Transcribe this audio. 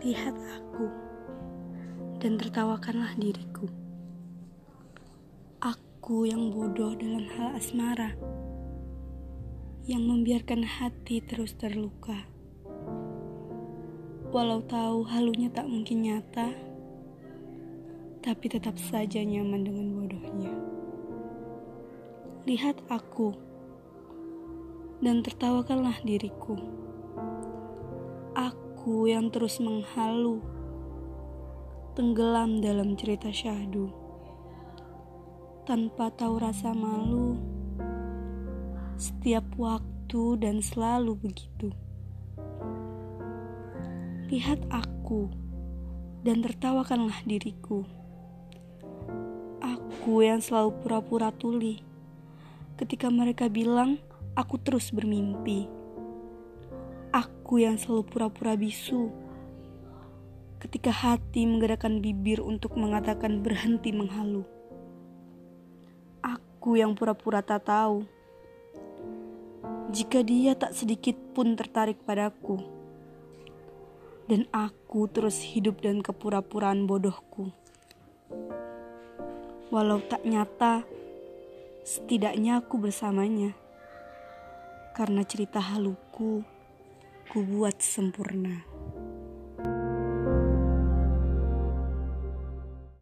Lihat aku dan tertawakanlah diriku. Aku yang bodoh dalam hal asmara, yang membiarkan hati terus terluka. Walau tahu halunya tak mungkin nyata, tapi tetap saja nyaman dengan bodohnya. Lihat aku dan tertawakanlah diriku. Aku yang terus menghalu, tenggelam dalam cerita syahdu, tanpa tahu rasa malu. Setiap waktu dan selalu begitu. Lihat aku dan tertawakanlah diriku. Aku yang selalu pura-pura tuli ketika mereka bilang aku terus bermimpi. Aku yang selalu pura-pura bisu ketika hati menggerakkan bibir untuk mengatakan berhenti menghalu. Aku yang pura-pura tak tahu jika dia tak sedikit pun tertarik padaku. Dan aku terus hidup dan kepura-puraan bodohku. Walau tak nyata, Setidaknya aku bersamanya. Karena cerita haluku, ku buat sempurna.